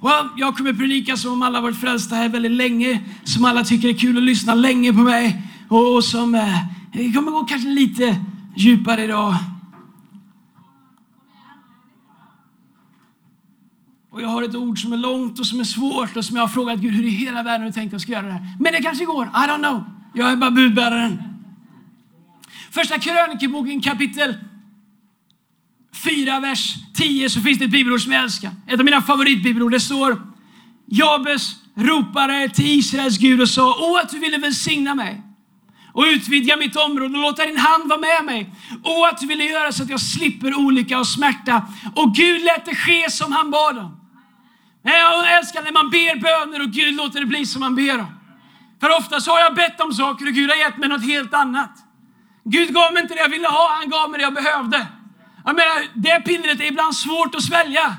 Well, jag kommer predika som om alla varit frälsta här väldigt länge, som alla tycker är kul att lyssna länge på mig och, och som eh, kommer gå kanske lite djupare idag. Och jag har ett ord som är långt och som är svårt och som jag har frågat Gud hur i hela världen du tänkte att jag ska göra det här. Men det kanske går, I don't know. Jag är bara budbäraren. Första krönikeboken kapitel 4, vers 10 så finns det ett bibelord som jag älskar. Ett av mina favoritbibelord. Det står Jabes ropade till Israels Gud och sa Åh, att du ville välsigna mig och utvidga mitt område och låta din hand vara med mig. Åh, att du ville göra så att jag slipper olycka och smärta. Och Gud lät det ske som han bad om. Jag älskar när man ber böner och Gud låter det bli som man ber om. För ofta så har jag bett om saker och Gud har gett mig något helt annat. Gud gav mig inte det jag ville ha, han gav mig det jag behövde. Jag menar, det pillret är ibland svårt att svälja.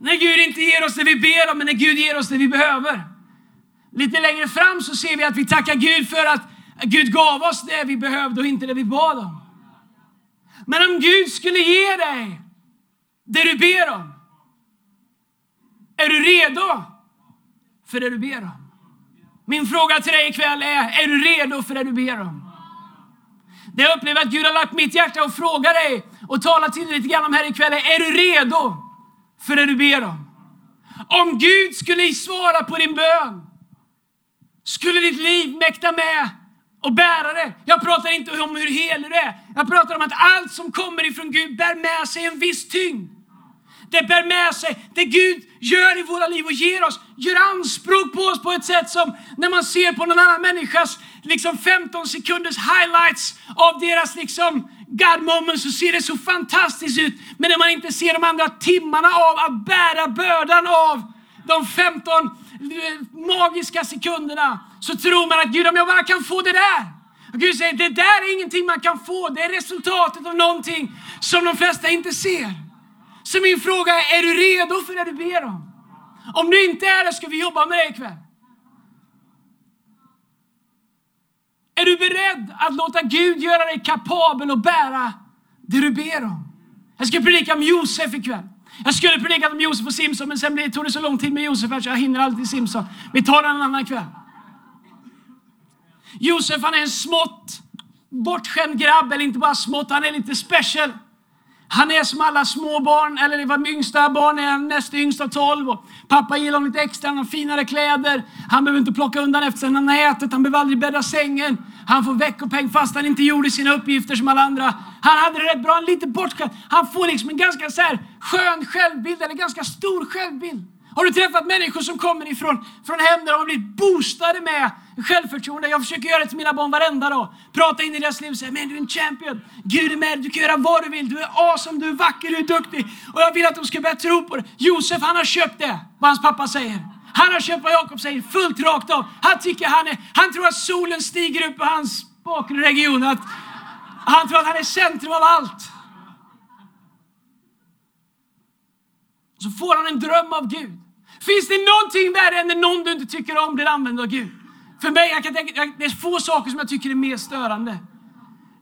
När Gud inte ger oss det vi ber om, men när Gud ger oss det vi behöver. Lite längre fram så ser vi att vi tackar Gud för att Gud gav oss det vi behövde och inte det vi bad om. Men om Gud skulle ge dig det du ber om, är du redo för det du ber om? Min fråga till dig ikväll är, är du redo för det du ber om? Det jag upplever att Gud har lagt mitt hjärta och fråga dig och tala till dig lite grann om här ikväll är, är du redo för det du ber om? Om Gud skulle svara på din bön, skulle ditt liv mäkta med och bära det. Jag pratar inte om hur helig du är. Jag pratar om att allt som kommer ifrån Gud bär med sig en viss tyngd. Det bär med sig det Gud gör i våra liv och ger oss, gör anspråk på oss på ett sätt som när man ser på någon annan människas liksom 15 sekunders highlights av deras liksom God moments så ser det så fantastiskt ut. Men när man inte ser de andra timmarna av att bära bördan av de 15 eh, magiska sekunderna så tror man att Gud, om jag bara kan få det där. Och Gud säger, det där är ingenting man kan få. Det är resultatet av någonting som de flesta inte ser. Så min fråga är, är du redo för det du ber om? Om du inte är det ska vi jobba med det ikväll. Är du beredd att låta Gud göra dig kapabel att bära det du ber om? Jag ska predika om Josef ikväll. Jag skulle predika om Josef och Simson, men sen tog det så lång tid med Josef så jag hinner aldrig till Simson. Vi tar den en annan kväll. Josef han är en smått bortskämd grabb, eller inte bara smått, han är lite special. Han är som alla småbarn, eller vad yngsta barn är, näst yngsta tolv. tolv. pappa gillar honom lite extra, han har finare kläder. Han behöver inte plocka undan efter sig han har ätit, han behöver aldrig bädda sängen. Han får veckopeng fast han inte gjorde sina uppgifter som alla andra. Han hade det rätt bra, lite bortskämd. Han får liksom en ganska så här skön självbild, eller ganska stor självbild. Har du träffat människor som kommer ifrån från hem där de har blivit boostade med självförtroende? Jag försöker göra det till mina barn varenda dag. Prata in i deras liv och säga, men du är en champion. Gud är med dig. du kan göra vad du vill. Du är awesome, du är vacker, du är duktig. Och jag vill att de ska börja tro på det. Josef, han har köpt det, vad hans pappa säger. Han har köpt vad Jakob säger, fullt rakt av. Han tycker han är, han tror att solen stiger upp på hans bakre region. Att han tror att han är centrum av allt. Så får han en dröm av Gud. Finns det någonting värre än när någon du inte tycker om blir använd av Gud? För mig, jag kan tänka, det är få saker som jag tycker är mer störande.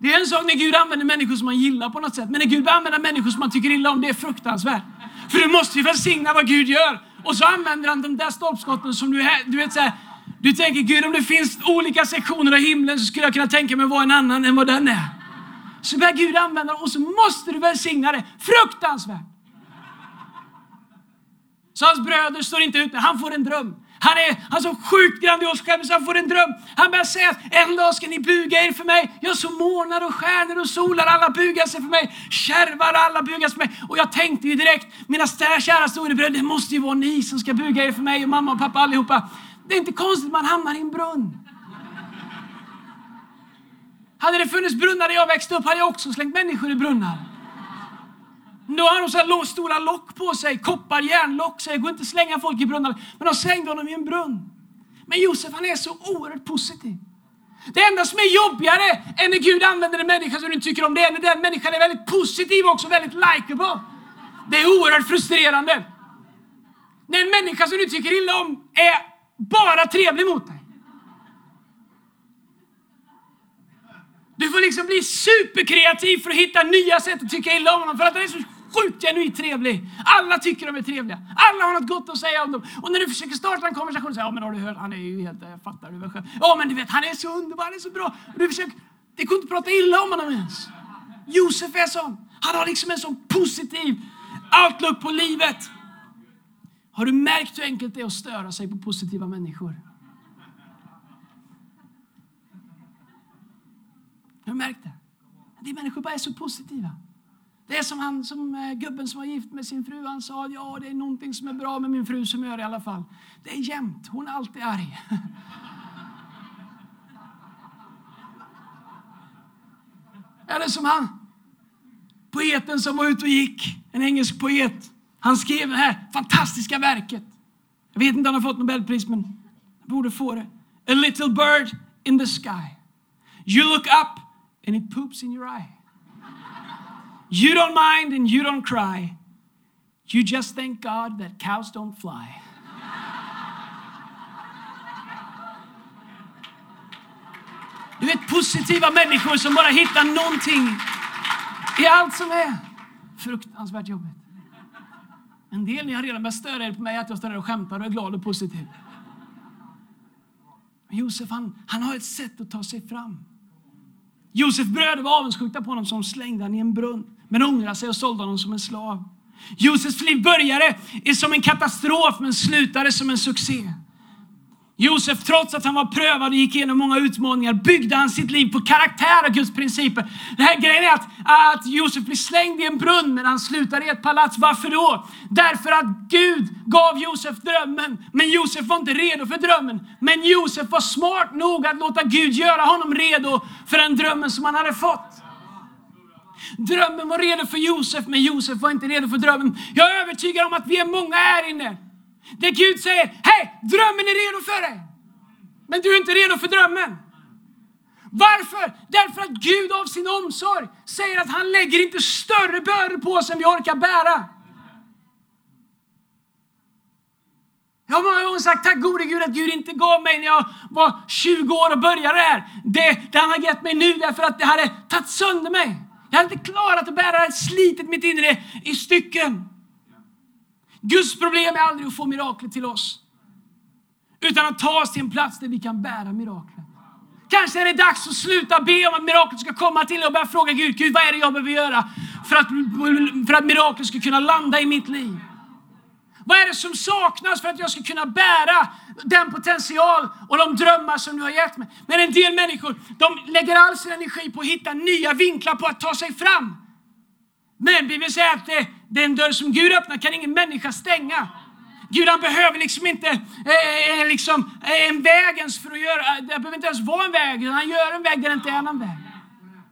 Det är en sak när Gud använder människor som man gillar på något sätt. Men när Gud använder människor som man tycker illa om, det är fruktansvärt. För du måste ju välsigna vad Gud gör. Och så använder han de där stolpskotten som du du vet så här, Du tänker Gud, om det finns olika sektioner av himlen så skulle jag kunna tänka mig att vara en annan än vad den är. Så börjar Gud använda dem och så måste du välsigna det. Fruktansvärt! Så hans bröder står inte ut med Han får en dröm. Han är han så sjukt grandios själv så han får en dröm. Han börjar säga att en dag ska ni buga er för mig. Jag så månar och stjärnor och solar, alla bugar sig för mig. Kärvar, alla bugar sig för mig. Och jag tänkte ju direkt, mina kära storebröder, det måste ju vara ni som ska buga er för mig och mamma och pappa allihopa. Det är inte konstigt att man hamnar i en brunn. Hade det funnits brunnar där jag växte upp hade jag också slängt människor i brunnar. Då har de så här stora lock på sig, koppar, järnlock, så det går inte att slänga folk i brunnar. Men de slängde honom i en brunn. Men Josef han är så oerhört positiv. Det enda som är jobbigare än när Gud använder en människa som du inte tycker om, det är när den människan är väldigt positiv och också väldigt likeable. Det är oerhört frustrerande. När en människa som du tycker illa om är bara trevlig mot dig. Du får liksom bli superkreativ för att hitta nya sätt att tycka illa om honom för att han är så sjukt genuint trevlig. Alla tycker de är trevliga. Alla har något gott att säga om dem. Och när du försöker starta en konversation säger ja men har du hört, han är ju helt, jag fattar du väl Ja men du vet, han är så underbar, han är så bra. Och du försöker, det går inte att prata illa om honom ens. Josef är sån. Han har liksom en sån positiv outlook på livet. Har du märkt hur enkelt det är att störa sig på positiva människor? Har du märkt det? De människor bara är så positiva. Det är som han, som eh, gubben som var gift med sin fru. Han sa ja, det är någonting som är bra med min fru som gör i alla fall. Det är jämnt. Hon är alltid arg. Eller som han, poeten som var ute och gick. En engelsk poet. Han skrev det här fantastiska verket. Jag vet inte om han har fått Nobelpris, men han borde få det. A little bird in the sky. You look up and it poops in your eye. You don't mind and you don't cry. You just thank God that cows don't fly. Du vet positiva människor som bara hittar någonting i allt som är fruktansvärt jobbigt. En del ni har redan börjat störa er på mig att jag står där och skämtar och är glad och positiv. Men Josef han, han har ett sätt att ta sig fram. Josef bröder var avundsjuka på honom som slängde honom i en brunn men ångrade sig och sålde honom som en slav. Josefs liv började som en katastrof men slutade som en succé. Josef, trots att han var prövad och gick igenom många utmaningar, byggde han sitt liv på karaktär och Guds principer. Det här grejen är att, att Josef blir slängd i en brunn, men han slutar i ett palats. Varför då? Därför att Gud gav Josef drömmen, men Josef var inte redo för drömmen. Men Josef var smart nog att låta Gud göra honom redo för den drömmen som han hade fått. Drömmen var redo för Josef, men Josef var inte redo för drömmen. Jag är övertygad om att vi är många här inne. Där Gud säger, hej, drömmen är redo för dig. Men du är inte redo för drömmen. Varför? Därför att Gud av sin omsorg säger att han lägger inte större bördor på oss än vi orkar bära. Jag har många gånger sagt tack gode Gud att Gud inte gav mig när jag var 20 år och började här. Det, det han har gett mig nu därför att det hade tagit sönder mig. Jag hade inte klarat att bära det, slitit mitt inre i stycken. Guds problem är aldrig att få miraklet till oss. Utan att ta oss till en plats där vi kan bära miraklet. Kanske är det dags att sluta be om att miraklet ska komma till och börja fråga Gud, Gud vad är det jag behöver göra för att, för att miraklet ska kunna landa i mitt liv? Vad är det som saknas för att jag ska kunna bära den potential och de drömmar som du har gett mig? Men en del människor de lägger all sin energi på att hitta nya vinklar på att ta sig fram. Men vi vill säga att det, den dörr som Gud öppnar kan ingen människa stänga. Gud han behöver liksom inte eh, eh liksom, eh, en väg ens för att göra, det behöver inte ens vara en väg, han gör en väg där det inte är någon väg.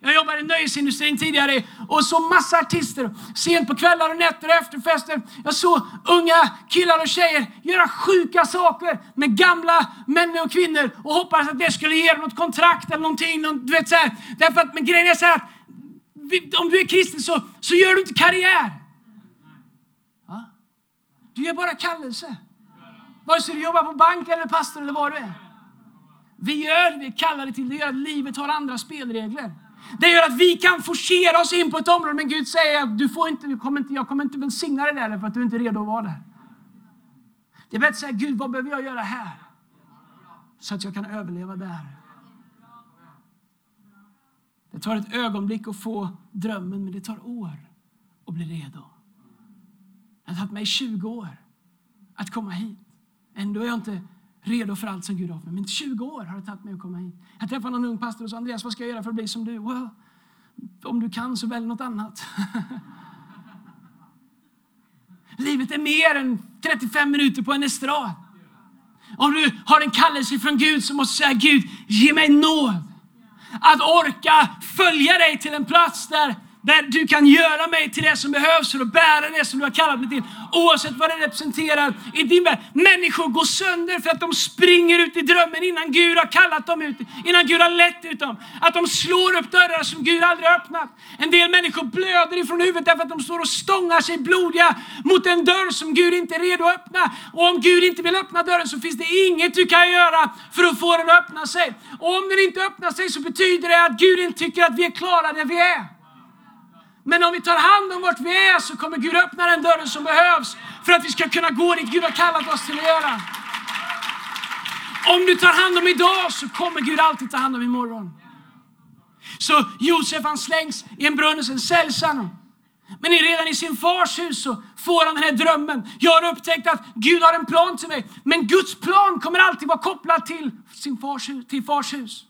Jag jobbade i nöjesindustrin tidigare och såg massa artister. Sent på kvällar och nätter och efterfester. Jag såg unga killar och tjejer göra sjuka saker med gamla män och kvinnor och hoppades att det skulle ge dem något kontrakt eller någonting. Du vet, så här. Därför att, men grejen är så här att om du är kristen så, så gör du inte karriär. Va? Du gör bara kallelse. Vare sig du jobbar på bank eller pastor eller vad du är. Vi gör det vi är kallade till. Det gör att livet har andra spelregler. Det gör att vi kan forcera oss in på ett område, men Gud säger att du får inte, du kommer inte, jag kommer inte välsigna dig där för att du inte är redo att vara där. Det är bättre att säga, Gud vad behöver jag göra här? Så att jag kan överleva där. Det tar ett ögonblick att få drömmen, men det tar år att bli redo. Det har tagit mig 20 år att komma hit. Ändå är jag inte redo för allt som Gud har för mig. Men 20 år har det tagit mig att komma hit. Jag träffade någon ung pastor och sa, Andreas, vad ska jag göra för att bli som du? Well, om du kan så välj något annat. Livet är mer än 35 minuter på en estrad. Om du har en kallelse från Gud så måste du säga, Gud, ge mig nåd att orka följa dig till en plats där där du kan göra mig till det som behövs för att bära det som du har kallat mig till. Oavsett vad det representerar i din värld. Människor går sönder för att de springer ut i drömmen innan Gud har kallat dem ut. Innan Gud har lett ut dem. Att de slår upp dörrar som Gud aldrig har öppnat. En del människor blöder ifrån huvudet därför att de står och stångar sig blodiga mot en dörr som Gud inte är redo att öppna. Och om Gud inte vill öppna dörren så finns det inget du kan göra för att få den att öppna sig. Och om den inte öppnar sig så betyder det att Gud inte tycker att vi är klara där vi är. Men om vi tar hand om vart vi är så kommer Gud öppna den dörren som behövs för att vi ska kunna gå dit Gud har kallat oss till att göra. Om du tar hand om idag så kommer Gud alltid ta hand om imorgon. Så Josef han slängs i en brunn och sen säljs han. Men redan i sin fars hus så får han den här drömmen. Jag har upptäckt att Gud har en plan till mig. Men Guds plan kommer alltid vara kopplad till sin fars hus. Till fars hus.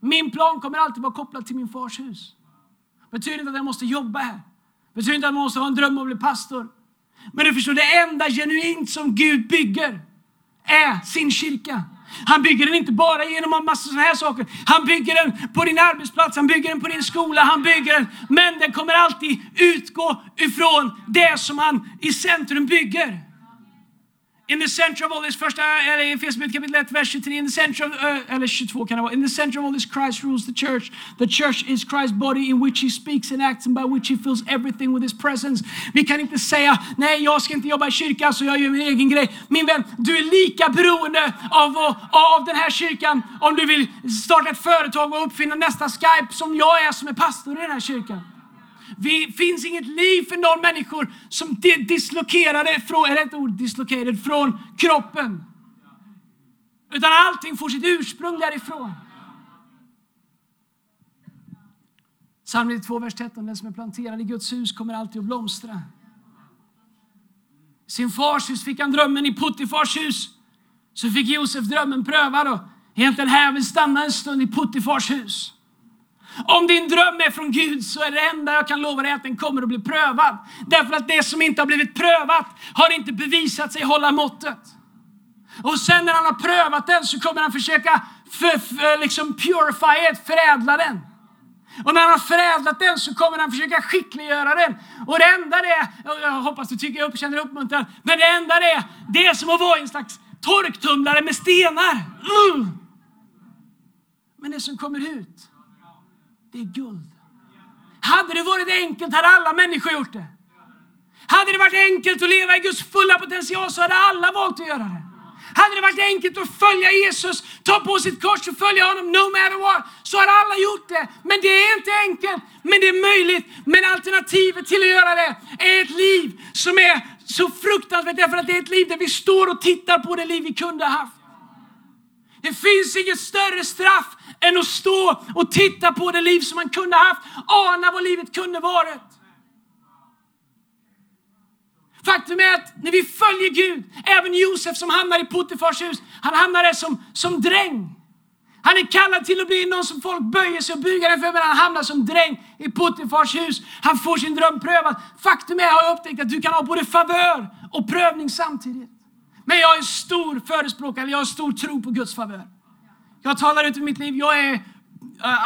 Min plan kommer alltid vara kopplad till min fars hus. Betyder inte att jag måste jobba här. Betyder inte att man måste ha en dröm om att bli pastor. Men du förstår, det enda genuint som Gud bygger är sin kyrka. Han bygger den inte bara genom en massa sådana här saker. Han bygger den på din arbetsplats, han bygger den på din skola, han bygger den. Men den kommer alltid utgå ifrån det som han i centrum bygger. In the center of all this, första, uh, eller Efesierbrevet kapitel 1, vers 23, in the center of, uh, eller 22 kan det vara. In the center of all this Christ rules the church. The church is Christ's body in which he speaks and acts and by which he fills everything with his presence. Vi kan inte säga, nej jag ska inte jobba i kyrkan så jag gör min egen grej. Min vän, du är lika beroende av, av den här kyrkan om du vill starta ett företag och uppfinna nästa Skype som jag är som är pastor i den här kyrkan. Det finns inget liv för någon människor som är dislokerade från, är ett ord, dislocated, från kroppen. Utan allting får sitt ursprung därifrån. Psalm 92, vers 13. Den som är planterad i Guds hus kommer alltid att blomstra. I sin fars hus fick han drömmen, i Puttifars hus så fick Josef drömmen prövad. Och egentligen här vill stanna en stund i Puttifars hus. Om din dröm är från Gud så är det enda jag kan lova dig att den kommer att bli prövad. Därför att det som inte har blivit prövat har inte bevisat sig hålla måttet. Och sen när han har prövat den så kommer han försöka för, för, liksom purify it, förädla den. Och när han har förädlat den så kommer han försöka skickliggöra den. Och det enda det är, jag hoppas du tycker jag känner uppmuntran, men det enda det är, det är som att vara en slags torktumlare med stenar. Mm. Men det som kommer ut, det är guld. Hade det varit enkelt hade alla människor gjort det. Hade det varit enkelt att leva i Guds fulla potential så hade alla valt att göra det. Hade det varit enkelt att följa Jesus, ta på sitt kors och följa honom no matter what, så hade alla gjort det. Men det är inte enkelt, men det är möjligt. Men alternativet till att göra det är ett liv som är så fruktansvärt därför att det är ett liv där vi står och tittar på det liv vi kunde ha haft. Det finns inget större straff än att stå och titta på det liv som man kunde haft, ana vad livet kunde varit. Faktum är att när vi följer Gud, även Josef som hamnar i Puttifars hus, han hamnar där som, som dräng. Han är kallad till att bli någon som folk böjer sig och bugar inför, men han hamnar som dräng i Puttifars hus. Han får sin dröm prövad. Faktum är, har jag upptäckt, att du kan ha både favör och prövning samtidigt. Men jag är en stor förespråkare, jag har stor tro på Guds favör. Jag talar ut i mitt liv. Jag är uh,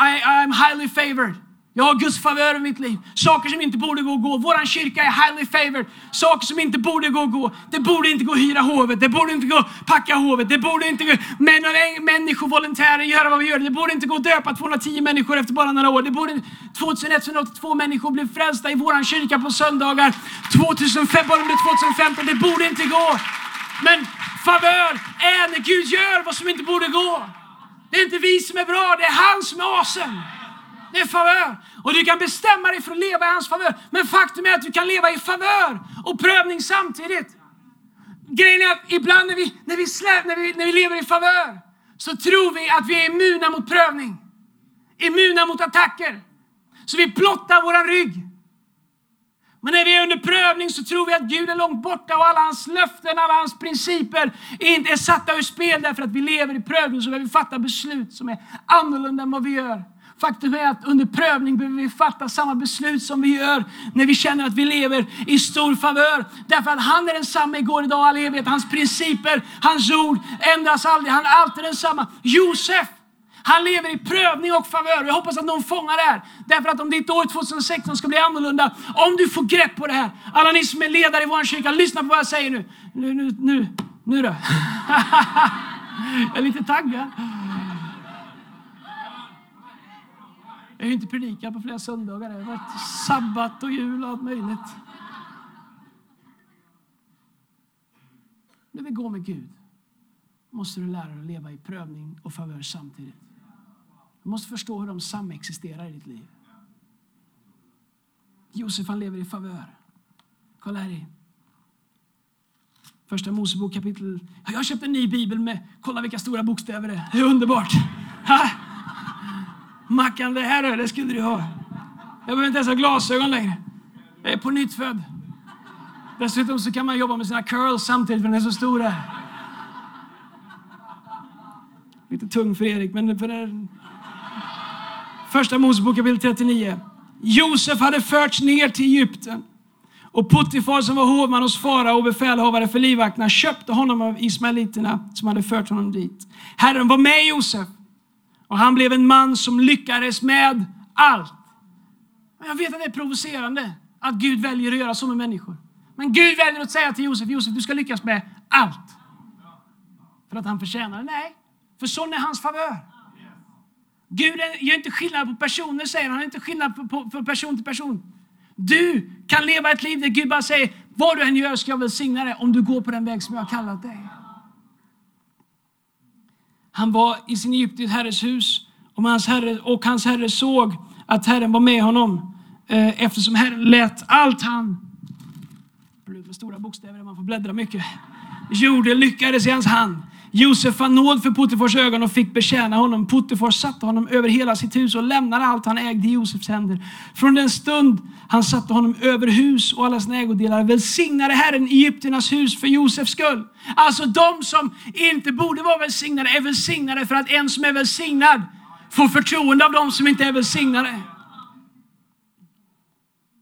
I, I'm highly favored. Jag har Guds favör i mitt liv. Saker som inte borde gå att gå. Vår kyrka är highly favored. Saker som inte borde gå att gå. Det borde inte gå att hyra hovet. Det borde inte gå att packa hovet. Det borde inte gå men människor, volontärer, göra vad vi gör. Det borde inte gå att döpa 210 människor efter bara några år. Det borde 2182 människor bli frälsta i vår kyrka på söndagar. 2005, bara under 2015. Det borde inte gå. Men favör är när Gud gör vad som inte borde gå. Det är inte vi som är bra, det är han som är awesome. Det är favör. Och du kan bestämma dig för att leva i hans favör. Men faktum är att du kan leva i favör och prövning samtidigt. Grejen är att ibland när vi, när vi, slä, när vi, när vi lever i favör så tror vi att vi är immuna mot prövning. Immuna mot attacker. Så vi blottar våran rygg. Men när vi är under prövning så tror vi att Gud är långt borta och alla hans löften, alla hans principer inte är satta ur spel därför att vi lever i prövning så behöver vi fatta beslut som är annorlunda än vad vi gör. Faktum är att under prövning behöver vi fatta samma beslut som vi gör när vi känner att vi lever i stor favör. Därför att han är densamma igår, idag och all evighet. Hans principer, hans ord ändras aldrig. Han är alltid densamma. Josef han lever i prövning och favör. Jag hoppas att någon fångar det här. Därför att om ditt år 2016 ska bli annorlunda, om du får grepp på det här. Alla ni som är ledare i vår kyrka, lyssna på vad jag säger nu. Nu, nu, nu, nu då. jag är lite taggad. Jag har ju inte predikat på flera söndagar. Det har varit sabbat och jul och allt möjligt. När vi går med Gud måste du lära dig att leva i prövning och favör samtidigt. Du måste förstå hur de samexisterar i ditt liv. Josef han lever i favör. Kolla här i Första Mosebok kapitel... Jag har köpt en ny bibel med, kolla vilka stora bokstäver det är. Det är underbart. Ha! Mackan, det här det skulle du ha. Jag behöver inte ens ha glasögon längre. Jag är på nytt född. Dessutom så kan man jobba med sina curls samtidigt för den är så stor där. Lite tung för Erik, men för den Första Mosebok kapitel 39. Josef hade förts ner till Egypten. Och Puttifar som var hovman hos farao och befälhavare för livvakterna köpte honom av ismaeliterna som hade fört honom dit. Herren var med Josef och han blev en man som lyckades med allt. Jag vet att det är provocerande att Gud väljer att göra så med människor. Men Gud väljer att säga till Josef, Josef du ska lyckas med allt. För att han förtjänar det? Nej, för sån är hans favör. Gud gör inte skillnad på personer, säger han. Han gör inte skillnad på, på, på person till person. Du kan leva ett liv där Gud bara säger, vad du än gör ska jag välsigna dig om du går på den väg som jag har kallat dig. Han var i sin Egyptisk herres hus och hans, herre, och hans herre såg att Herren var med honom eh, eftersom Herren lät allt han med stora bokstäver, man får bläddra mycket. Gjorde lyckades i hans hand. Josef fann nåd för Puttefors ögon och fick betjäna honom. Puttefors satte honom över hela sitt hus och lämnade allt han ägde i Josefs händer. Från den stund han satte honom över hus och alla sina ägodelar välsignade Herren Egypternas hus för Josefs skull. Alltså de som inte borde vara välsignade är välsignade för att en som är välsignad får förtroende av de som inte är välsignade.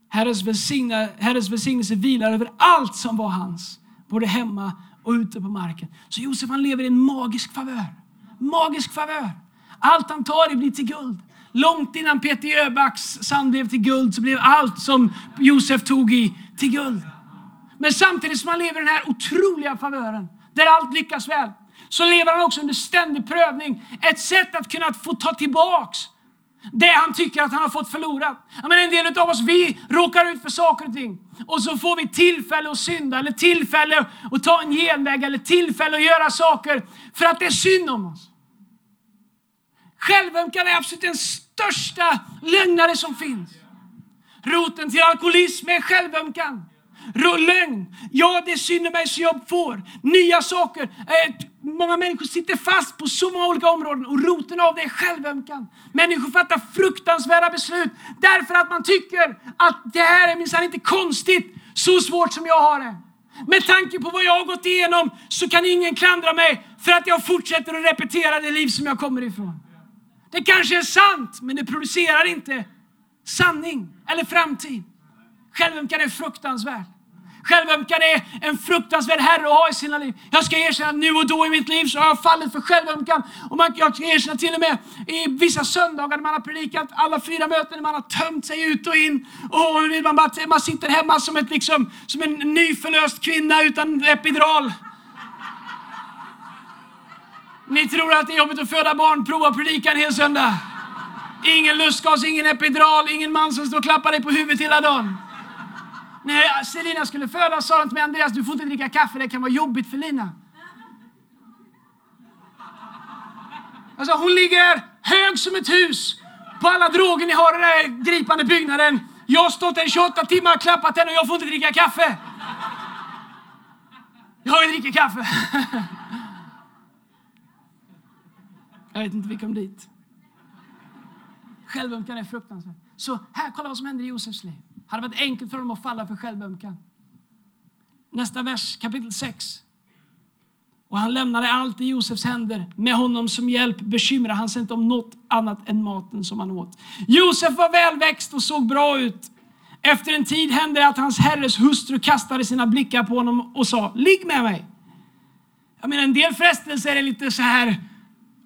Herrens, välsigna, Herrens välsignelse vilar över allt som var hans, både hemma och ute på marken. Så Josef han lever i en magisk favör. Magisk favör. Allt han tar i blir till guld. Långt innan Peter Jöbacks sand blev till guld så blev allt som Josef tog i till guld. Men samtidigt som han lever i den här otroliga favören, där allt lyckas väl, så lever han också under ständig prövning. Ett sätt att kunna få ta tillbaks det han tycker att han har fått förlorat. Men en del av oss, vi råkar ut för saker och ting. Och så får vi tillfälle att synda, eller tillfälle att ta en genväg, eller tillfälle att göra saker för att det är synd om oss. Självömkan är absolut den största lögnare som finns. Roten till alkoholism är självömkan. Lögn. Ja, det är synd om mig så jag får nya saker. Eh, många människor sitter fast på så många olika områden och roten av det är självömkan. Människor fattar fruktansvärda beslut därför att man tycker att det här är minsann inte konstigt, så svårt som jag har det. Med tanke på vad jag har gått igenom så kan ingen klandra mig för att jag fortsätter att repetera det liv som jag kommer ifrån. Det kanske är sant, men det producerar inte sanning eller framtid. Självömkan är fruktansvärd. Självömkan är en fruktansvärd herre att ha i sina liv. Jag ska erkänna att nu och då i mitt liv så har jag fallit för självömkan. Och man, jag ska erkänna till och med i vissa söndagar när man har predikat alla fyra möten, när man har tömt sig ut och in. Och man, bara, man sitter hemma som, ett, liksom, som en nyförlöst kvinna utan epidural. Ni tror att det är jobbigt att föda barn, prova att predika en hel söndag. Ingen lustgas, ingen epidural, ingen man som står och klappar dig på huvudet hela dagen. När Selina skulle födas sa de till mig, Andreas du får inte dricka kaffe, det kan vara jobbigt för Lina. Alltså hon ligger hög som ett hus på alla droger ni har i den här gripande byggnaden. Jag har stått där i 28 timmar och klappat henne och jag får inte dricka kaffe. Jag dricker kaffe. Jag vet inte, vi kom dit. Självömkan är fruktansvärt. Så här, kolla vad som händer i Josefs liv hade varit enkelt för dem att falla för självömkan. Nästa vers, kapitel 6. Och han lämnade allt i Josefs händer. Med honom som hjälp bekymrade han sig inte om något annat än maten som han åt. Josef var välväxt och såg bra ut. Efter en tid hände det att hans herres hustru kastade sina blickar på honom och sa, ligg med mig. Jag menar, en del frestelser är lite så här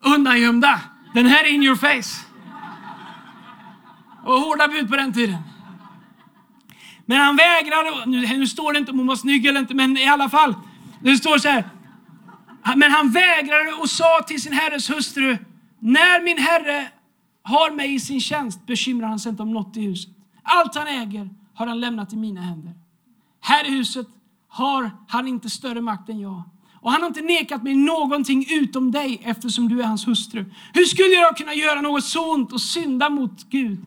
undangömda. Den här är in your face. Och hårda bud på den tiden. Men han vägrade, nu, nu står det inte om hon var snygg eller inte, men i alla fall. Det står så här. Men han vägrade och sa till sin herres hustru, när min herre har mig i sin tjänst bekymrar han sig inte om något i huset. Allt han äger har han lämnat i mina händer. Här i huset har han inte större makt än jag. Och han har inte nekat mig någonting utom dig eftersom du är hans hustru. Hur skulle jag kunna göra något så ont och synda mot Gud?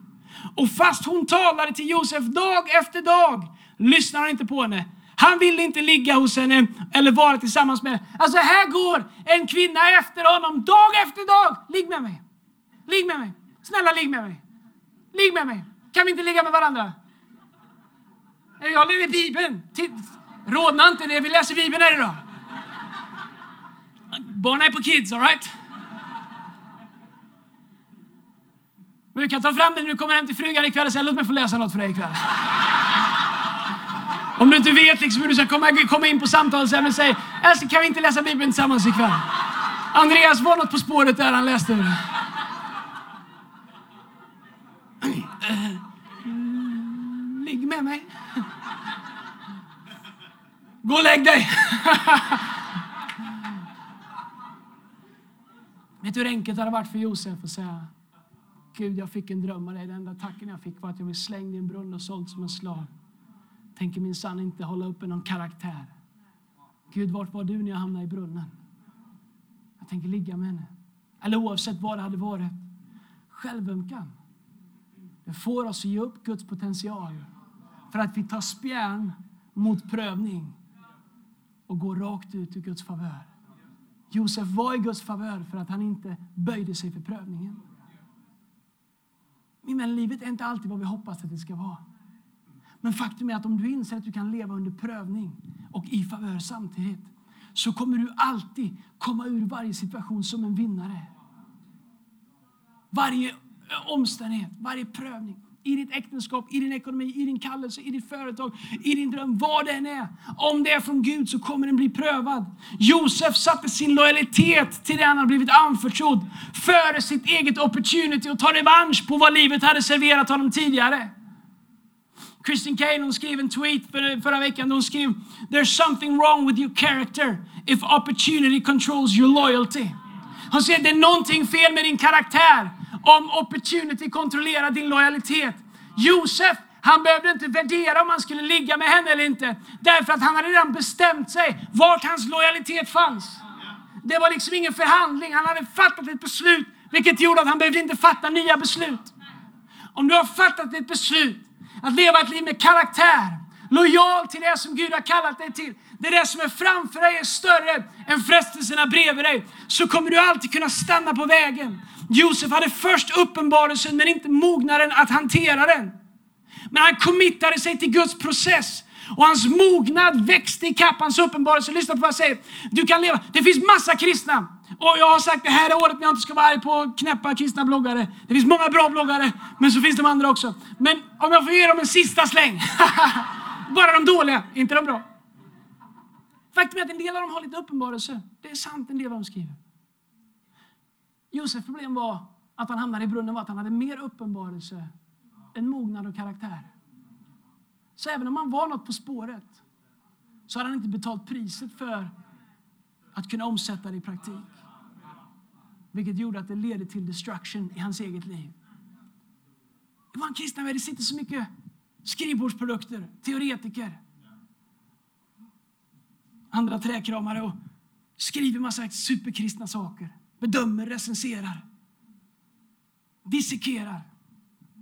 Och fast hon talade till Josef dag efter dag lyssnade han inte på henne. Han ville inte ligga hos henne eller vara tillsammans med henne. Alltså här går en kvinna efter honom dag efter dag. Ligg med mig. Ligg med mig. Snälla ligg med mig. Ligg med mig. Kan vi inte ligga med varandra? Jag läser Bibeln. Rodna inte det, vi läser Bibeln här idag. Barnen är på kids, alright? Du kan ta fram den när du kommer hem till frugan ikväll och säga låt mig få läsa något för dig ikväll. Om du inte vet liksom hur du ska komma, komma in på samtalsämnet, säg älskling kan vi inte läsa Bibeln tillsammans ikväll? Andreas var något på spåret där han läste det. Mm, ligg med mig. Gå och lägg dig. Vet du hur enkelt det hade varit för Josef att säga Gud, jag fick en dröm av dig. Den enda tacken jag fick var att jag blev slängd i en brunn och såld som en slav. Tänker min sann inte hålla uppe någon karaktär. Gud, vart var du när jag hamnade i brunnen? Jag tänker ligga med henne. Eller oavsett vad det hade varit. Självömkan. Det får oss att ge upp Guds potential för att vi tar spjärn mot prövning och går rakt ut ur Guds favör. Josef var i Guds favör för att han inte böjde sig för prövningen. Min vän, livet är inte alltid vad vi hoppas att det ska vara. Men faktum är att om du inser att du kan leva under prövning och i favör samtidigt så kommer du alltid komma ur varje situation som en vinnare. Varje eh, omständighet, varje prövning i ditt äktenskap, i din ekonomi, i din kallelse, i ditt företag, i din dröm, vad det än är. Om det är från Gud så kommer den bli prövad. Josef satte sin lojalitet till det han hade blivit anförtrodd före sitt eget opportunity och ta revansch på vad livet hade serverat honom tidigare. Kristin Kane hon skrev en tweet för, förra veckan. Hon skrev There's something wrong with your character if opportunity controls your loyalty. Hon säger det är någonting fel med din karaktär om opportunity kontrollerar din lojalitet. Josef, han behövde inte värdera om han skulle ligga med henne eller inte. Därför att han hade redan bestämt sig vart hans lojalitet fanns. Det var liksom ingen förhandling. Han hade fattat ett beslut, vilket gjorde att han behövde inte fatta nya beslut. Om du har fattat ett beslut att leva ett liv med karaktär, lojal till det som Gud har kallat dig till, det är det som är framför dig är större än frestelserna bredvid dig, så kommer du alltid kunna stanna på vägen. Josef hade först uppenbarelsen men inte mognaden att hantera den. Men han committade sig till Guds process. Och hans mognad växte i kapp hans uppenbarelse. Lyssna på vad jag säger. Du kan leva. Det finns massa kristna. Och jag har sagt det här är året när jag inte ska vara arg på knäppa kristna bloggare. Det finns många bra bloggare, men så finns de andra också. Men om jag får ge dem en sista släng. Bara de dåliga, inte de bra. Faktum är att en del av dem har lite uppenbarelse. Det är sant en del av dem skriver. Josefs problem var att han hamnade i brunnen var att han hade mer uppenbarelse än mognad och karaktär. Så även om han var något på spåret så hade han inte betalt priset för att kunna omsätta det i praktik. Vilket gjorde att det ledde till destruction i hans eget liv. I vår kristna värld sitter så mycket skrivbordsprodukter, teoretiker, andra träkramare och skriver massa superkristna saker bedömer, recenserar, dissekerar,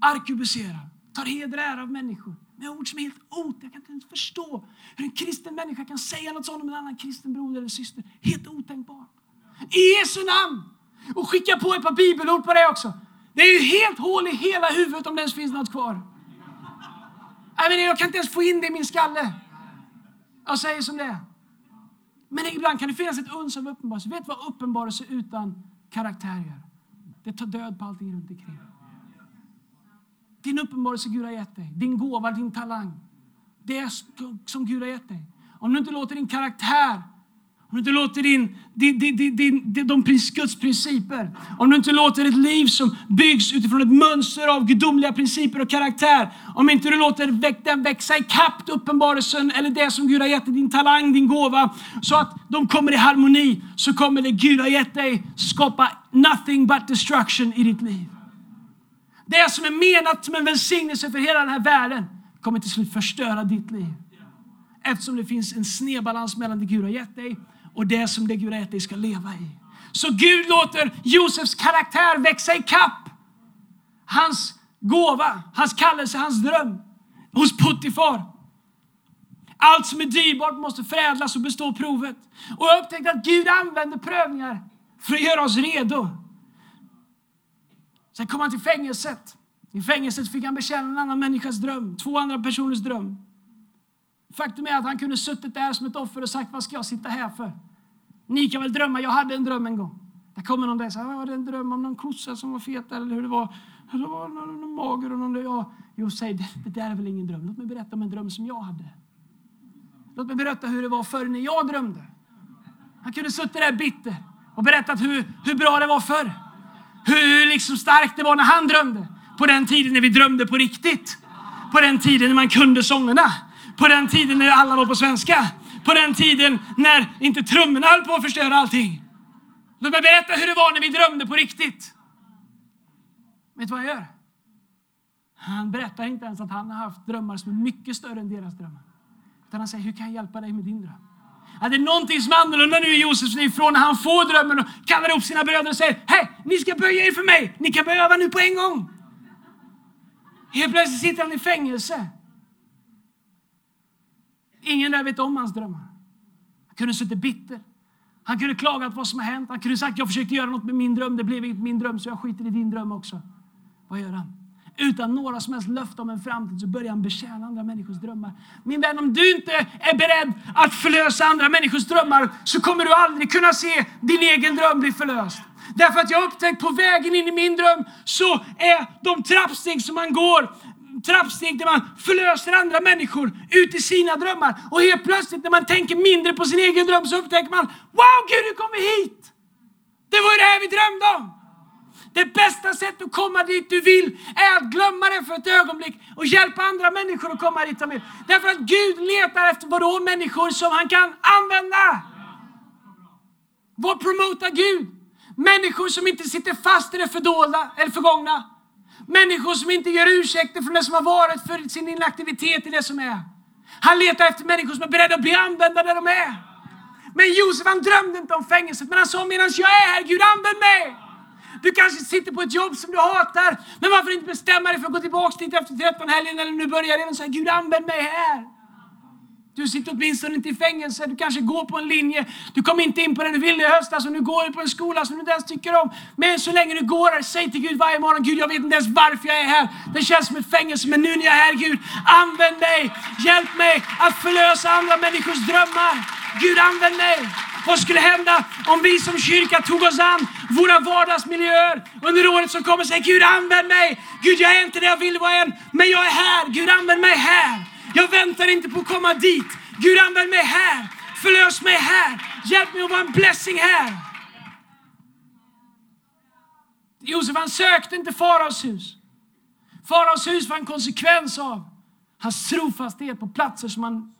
arkebuserar, tar heder och ära av människor med ord som är helt ot. Jag kan inte ens förstå hur en kristen människa kan säga något sånt om en annan kristen broder eller syster. Helt otänkbart. I Jesu namn! Och skicka på ett par bibelord på det också. Det är ju helt hål i hela huvudet om det ens finns något kvar. Jag kan inte ens få in det i min skalle. Jag säger som det är. Men ibland kan det finnas ett uns av uppenbarelse. Vet du vad uppenbarelse utan karaktär gör? Det tar död på allting runt omkring. Din uppenbarelse Gud har gett dig, din gåva, din talang. Det som Gud har gett dig. Om du inte låter din karaktär, om du inte låter din, din, din, din, din, de Guds principer, om du inte låter ett liv som byggs utifrån ett mönster av gudomliga principer och karaktär, om inte du låter den växa ikapp uppenbarelsen eller det som Gud har gett dig, din talang, din gåva, så att de kommer i harmoni, så kommer det Gud har gett dig skapa nothing but destruction i ditt liv. Det som är menat som en välsignelse för hela den här världen kommer till slut förstöra ditt liv. Eftersom det finns en snedbalans mellan det Gud har gett dig och det som det Gud har gett dig ska leva i. Så Gud låter Josefs karaktär växa i kapp. Hans gåva, hans kallelse, hans dröm hos Puttifar. Allt som är dyrbart måste förädlas och bestå provet. Och jag upptäckte att Gud använder prövningar för att göra oss redo. Sen kom han till fängelset. I fängelset fick han bekänna en annan människas dröm, två andra personers dröm. Faktum är att han kunde suttit där som ett offer och sagt, vad ska jag sitta här för? Ni kan väl drömma, jag hade en dröm en gång. Där kommer någon där och säger, jag hade en dröm om någon kossa som var fet eller hur det var. Det var någon, någon mager och någon där. Ja. Jo, säg, det, det där är väl ingen dröm. Låt mig berätta om en dröm som jag hade. Låt mig berätta hur det var förr när jag drömde. Han kunde suttit där bitter och berättat hur, hur bra det var förr. Hur liksom starkt det var när han drömde. På den tiden när vi drömde på riktigt. På den tiden när man kunde sångerna. På den tiden när alla var på svenska. På den tiden när inte trummorna höll på att förstöra allting. Låt mig berätta hur det var när vi drömde på riktigt. Vet du vad jag gör? Han berättar inte ens att han har haft drömmar som är mycket större än deras drömmar. Utan han säger, hur kan jag hjälpa dig med din dröm? Att det är någonting som är annorlunda nu i Josefs liv från när han får drömmen och kallar ihop sina bröder och säger, hej, ni ska böja er för mig. Ni kan börja öva nu på en gång. Helt plötsligt sitter han i fängelse. Ingen där vet om hans drömmar. Han kunde suttit bitter. Han kunde klagat på vad som har hänt. Han kunde sagt jag försökte göra något med min dröm. Det blev inte min dröm så jag skiter i din dröm också. Vad gör han? Utan några som helst löfte om en framtid så börjar han betjäna andra människors drömmar. Min vän, om du inte är beredd att förlösa andra människors drömmar så kommer du aldrig kunna se din egen dröm bli förlöst. Därför att jag har upptäckt på vägen in i min dröm så är de trappsteg som man går trappsteg där man förlöser andra människor ut i sina drömmar. Och helt plötsligt när man tänker mindre på sin egen dröm så upptäcker man Wow, Gud, du kommer hit! Det var ju det här vi drömde om! Det bästa sättet att komma dit du vill är att glömma det för ett ögonblick och hjälpa andra människor att komma dit de vill. Därför att Gud letar efter vadå? Människor som han kan använda. Vad promotar Gud? Människor som inte sitter fast i det fördolda eller förgångna. Människor som inte gör ursäkter för det som har varit, för sin inaktivitet i det som är. Han letar efter människor som är beredda att bli använda där de är. Men Josef han drömde inte om fängelset, men han sa medan jag är här, Gud använd mig. Du kanske sitter på ett jobb som du hatar, men varför inte bestämma dig för att gå tillbaka dit efter 13 helgen eller nu börjar det och säga Gud använd mig här. Du sitter åtminstone inte i fängelse, du kanske går på en linje, du kom inte in på den du ville i höstas och nu går du på en skola som du inte ens tycker om. Men så länge du går här, säg till Gud varje morgon, Gud jag vet inte ens varför jag är här. Det känns som ett fängelse, men nu när jag är här, Gud, använd mig, hjälp mig att förlösa andra människors drömmar. Gud använd mig. Vad skulle hända om vi som kyrka tog oss an våra vardagsmiljöer under året som kommer Säg Gud använd mig. Gud jag är inte där jag vill vara än, men jag är här. Gud använd mig här. Jag väntar inte på att komma dit. Gud använd mig här. Förlös mig här. Hjälp mig att vara en blessing här. Josef han sökte inte faraos hus. Faraos hus var en konsekvens av hans trofasthet på platser som man,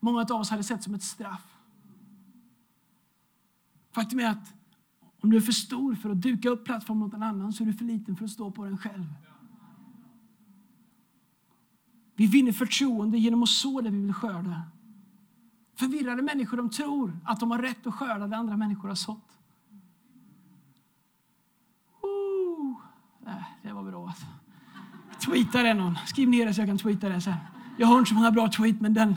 många av oss hade sett som ett straff. Faktum är att om du är för stor för att duka upp plattformen åt en annan så är du för liten för att stå på den själv. Vi vinner förtroende genom att så det vi vill skörda. Förvirrade människor de tror att de har rätt att skörda det andra människor har sått. Oh, det var bra. Tweeta det någon. Skriv ner det så jag kan tweeta det sen. Jag har inte så många bra tweet men den,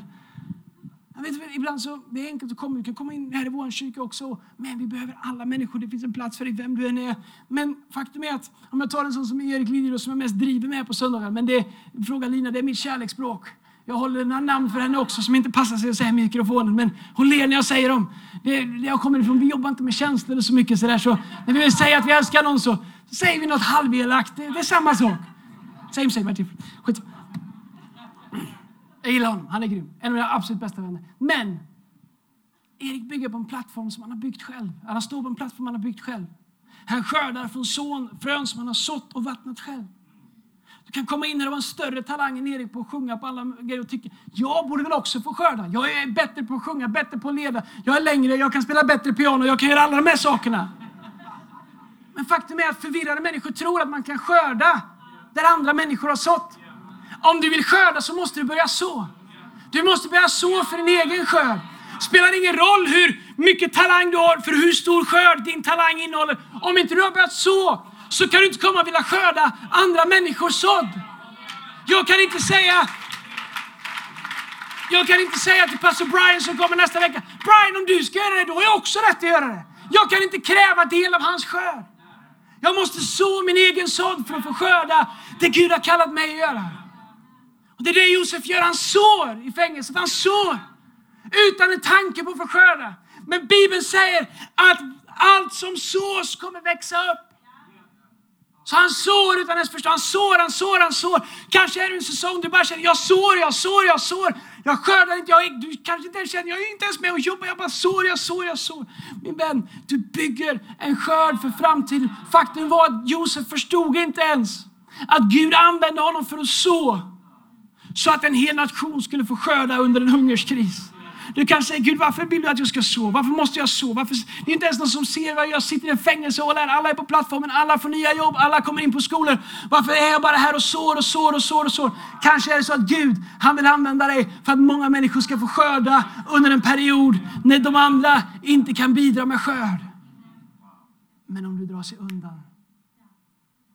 vet, ibland så det är enkelt att komma. Du kan komma in här i vår kyrka också. Men vi behöver alla människor. Det finns en plats för dig, vem du än är. Men faktum är att om jag tar en sån som Erik Liljeroth som jag mest driver med på söndagar. Men det, fråga Lina, det är mitt kärleksspråk. Jag håller en namn för henne också som inte passar sig att säga i mikrofonen. Men hon ler när jag säger dem. Det, det jag kommer ifrån, vi jobbar inte med känslor så mycket sådär. Så när vi vill säga att vi älskar någon så, så säger vi något halvelakt. Det, det är samma sak. Same same, Martin. Skit. Jag gillar honom, han är grym. En av mina absolut bästa vänner. Men Erik bygger på en plattform som han har byggt själv. Han står på en plattform han har byggt själv. Han skördar från son, frön som han har sått och vattnat själv. Du kan komma in här och vara en större talang än Erik på att sjunga på alla grejer och tycka jag borde väl också få skörda. Jag är bättre på att sjunga, bättre på att leda. Jag är längre, jag kan spela bättre piano, jag kan göra alla de här sakerna. Men faktum är att förvirrade människor tror att man kan skörda där andra människor har sått. Om du vill skörda så måste du börja så. Du måste börja så för din egen skörd. Spelar ingen roll hur mycket talang du har för hur stor skörd din talang innehåller. Om inte du har börjat så, så kan du inte komma och vilja skörda andra människors sådd. Jag kan inte säga jag kan inte säga till pastor Brian som kommer nästa vecka, Brian om du ska göra det, då har jag också rätt att göra det. Jag kan inte kräva del av hans skörd. Jag måste så min egen sådd för att få skörda det Gud har kallat mig att göra. Och Det är det Josef gör, han sår i fängelset. Han sår utan en tanke på att få skörda. Men Bibeln säger att allt som sås kommer växa upp. Så han sår utan ens förstå. Han sår, han sår, han sår. Kanske är det en säsong du bara känner, jag sår, jag sår, jag sår. Jag skördar inte, jag, du kanske inte ens känner, jag är inte ens med och jobbar, jag bara sår, jag sår, jag sår. Min vän, du bygger en skörd för framtiden. Faktum var att Josef förstod inte ens att Gud använde honom för att så. Så att en hel nation skulle få skörda under en hungerskris. Du kan säga, Gud varför vill du att jag ska så? Varför måste jag så? Varför? Det är inte ens någon som ser vad jag sitter i en fängelse och lär. Alla är på plattformen, alla får nya jobb, alla kommer in på skolor. Varför är jag bara här och sår och sår och sår och sår? Kanske är det så att Gud, han vill använda dig för att många människor ska få skörda under en period när de andra inte kan bidra med skörd. Men om du drar sig undan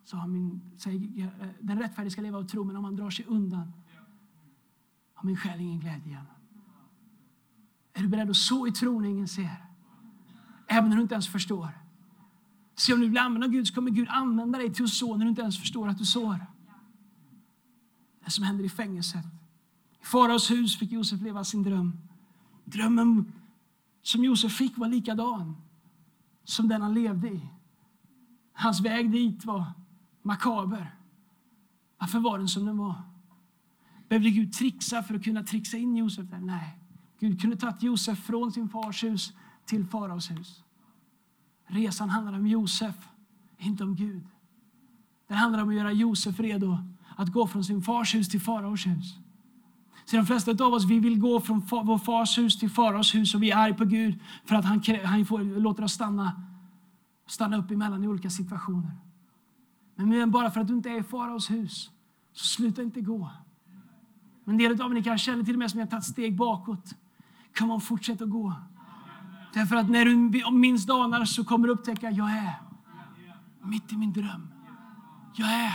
så har min, säger, eh, den rättfärdige ska leva av tro, men om han drar sig undan har min själ ingen glädje igen. Är du beredd att så i tron när ingen ser? Även när du inte ens förstår. Se om du vill använda Gud så kommer Gud använda dig till att så när du inte ens förstår att du sår. Det som händer i fängelset. I faraos hus fick Josef leva sin dröm. Drömmen som Josef fick var likadan som den han levde i. Hans väg dit var makaber. Varför var den som den var? Behövde Gud trixa för att kunna trixa in Josef där? Nej. Gud kunde tagit Josef från sin fars hus till faraos hus. Resan handlar om Josef, inte om Gud. Det handlar om att göra Josef redo att gå från sin fars hus till faraos hus. Så de flesta av oss vi vill gå från vår fars hus till faraos hus och vi är arga på Gud för att han, han får, låter oss stanna, stanna upp emellan i olika situationer. Men bara för att du inte är i faraos hus, så sluta inte gå. En del av er kanske känner till och med som jag tagit steg bakåt. Come on, fortsätt att gå. Därför att när du minst anar så kommer du upptäcka att jag är mitt i min dröm. Jag är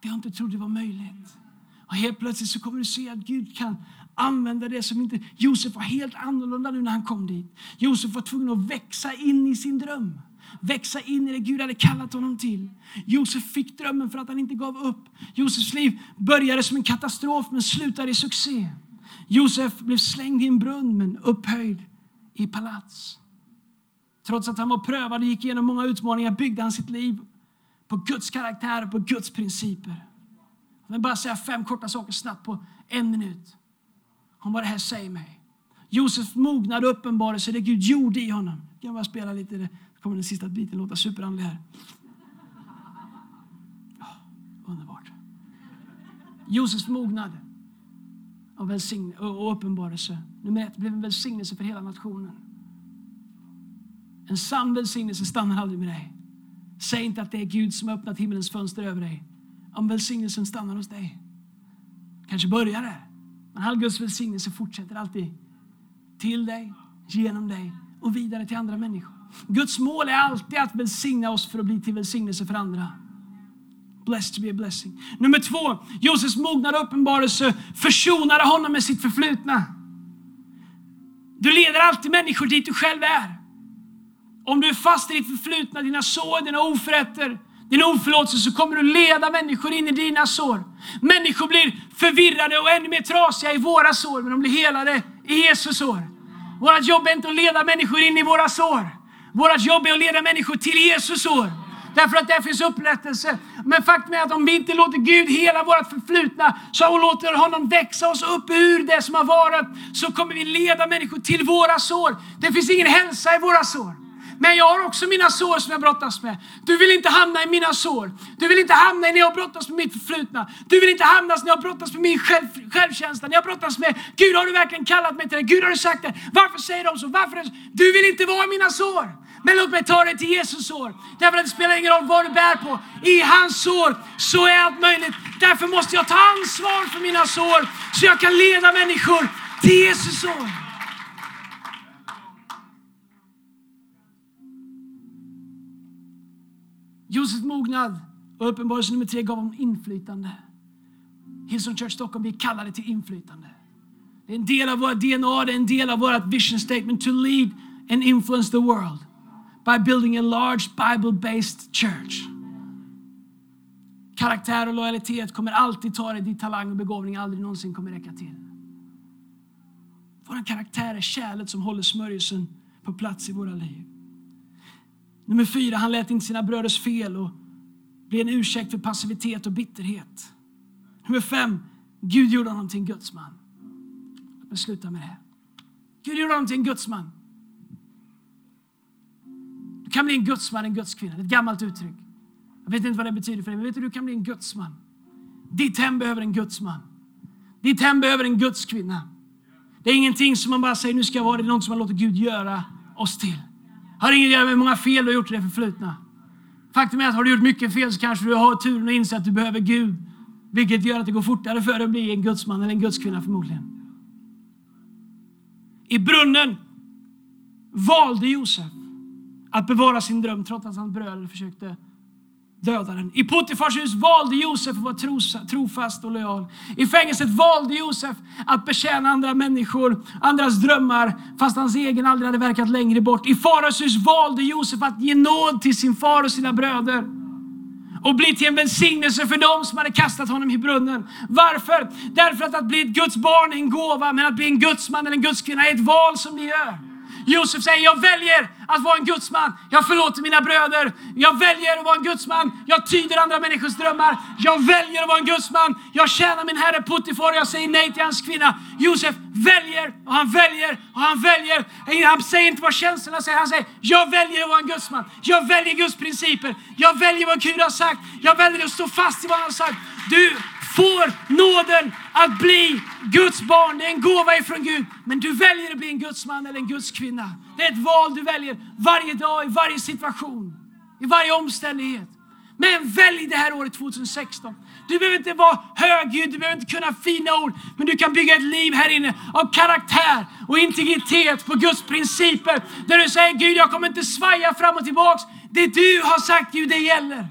det jag inte trodde var möjligt. Och helt plötsligt så kommer du se att Gud kan använda det som inte... Josef var helt annorlunda nu när han kom dit. Josef var tvungen att växa in i sin dröm. Växa in i det Gud hade kallat honom till. Josef fick drömmen för att han inte gav upp. Josefs liv började som en katastrof men slutade i succé. Josef blev slängd i en brunn men upphöjd i palats. Trots att han var prövad och gick igenom många utmaningar byggde han sitt liv på Guds karaktär och på Guds principer. Jag vill bara säga fem korta saker snabbt på en minut. Om vad det här säger mig. Josef mognade och uppenbarade sig det Gud gjorde i honom. Jag kan bara spela lite, det kommer den sista biten låta superandlig här. Oh, underbart. Josefs mognad och, välsign och uppenbarelse. Nummer ett blev en välsignelse för hela nationen. En sann välsignelse stannar aldrig med dig. Säg inte att det är Gud som har öppnat himmelens fönster över dig. Om välsignelsen stannar hos dig. Kanske börjar där. Men all Guds välsignelse fortsätter alltid till dig, genom dig och vidare till andra människor. Guds mål är alltid att välsigna oss för att bli till välsignelse för andra. Blessed to be a blessing. Nummer två, Josefs mognad och uppenbarelse försonade honom med sitt förflutna. Du leder alltid människor dit du själv är. Om du är fast i ditt förflutna, dina sår, dina oförrätter, din oförlåtelse så kommer du leda människor in i dina sår. Människor blir förvirrade och ännu mer trasiga i våra sår, men de blir helade i Jesus sår. Vårt jobb är inte att leda människor in i våra sår. Vårt jobb är att leda människor till Jesus år. Därför att där finns upprättelse. Men faktum är att om vi inte låter Gud hela vårt förflutna, så och låter honom växa oss upp ur det som har varit, så kommer vi leda människor till våra sår. Det finns ingen hälsa i våra sår. Men jag har också mina sår som jag brottas med. Du vill inte hamna i mina sår. Du vill inte hamna i när jag brottas med mitt förflutna. Du vill inte hamna när jag brottas med min själv, självkänsla. När jag brottas med, Gud har du verkligen kallat mig till det? Gud har du sagt det? Varför säger de så? Varför? Du vill inte vara i mina sår. Men låt mig ta dig till Jesus sår. Därför att det spelar ingen roll vad du bär på. I hans sår så är allt möjligt. Därför måste jag ta ansvar för mina sår så jag kan leda människor till Jesus sår. Josefs mognad och uppenbarelse nummer tre gav honom inflytande. Hillsong Church Stockholm, vi kallar det till inflytande. Det är en del av vårt DNA, det är en del av vårt vision statement to lead and influence the world by building a large Bible-based church. Karaktär och lojalitet kommer alltid ta dig dit talang och begåvning aldrig någonsin kommer räcka till. Vår karaktär är kärlet som håller smörjelsen på plats i våra liv. Nummer fyra, han lät inte sina bröders fel och blev en ursäkt för passivitet och bitterhet. Nummer fem, Gud gjorde honom till en gudsman. Låt mig sluta med det. här. Gud gjorde honom till en gudsman. Du kan bli en gudsman, en gudskvinna. Det är ett gammalt uttryck. Jag vet inte vad det betyder för dig, men vet du, du kan bli en gudsman. Ditt hem behöver en gudsman. Ditt hem behöver en gudskvinna. Det är ingenting som man bara säger, nu ska jag vara det. Det är något som man låter Gud göra oss till. Har inget att göra med hur många fel du har gjort i det förflutna. Faktum är att har du gjort mycket fel så kanske du har turen att inse att du behöver Gud. Vilket gör att det går fortare för dig att bli en gudsman eller en gudskvinna förmodligen. I brunnen valde Josef att bevara sin dröm trots att hans bröder försökte döda den. I Potifars hus valde Josef att vara trofast och lojal. I fängelset valde Josef att betjäna andra människor, andras drömmar, fast hans egen aldrig hade verkat längre bort. I faraos hus valde Josef att ge nåd till sin far och sina bröder och bli till en välsignelse för dem som hade kastat honom i brunnen. Varför? Därför att att bli ett Guds barn är en gåva, men att bli en gudsman eller en gudskvinna är ett val som ni gör. Josef säger, jag väljer att vara en gudsman. Jag förlåter mina bröder. Jag väljer att vara en gudsman. Jag tyder andra människors drömmar. Jag väljer att vara en gudsman. Jag tjänar min herre Puttifar och jag säger nej till hans kvinna. Josef väljer och han väljer och han väljer. Han säger inte vad känslorna säger. Han säger, jag väljer att vara en gudsman. Jag väljer Guds principer. Jag väljer vad Gud har sagt. Jag väljer att stå fast i vad han har sagt. Du får nåden att bli Guds barn. Det är en gåva ifrån Gud. Men du väljer att bli en Guds man eller en Guds kvinna. Det är ett val du väljer varje dag, i varje situation, i varje omständighet. Men välj det här året 2016. Du behöver inte vara högljudd, du behöver inte kunna fina ord, men du kan bygga ett liv här inne av karaktär och integritet på Guds principer. Där du säger Gud, jag kommer inte svaja fram och tillbaks. Det du har sagt Gud, det gäller.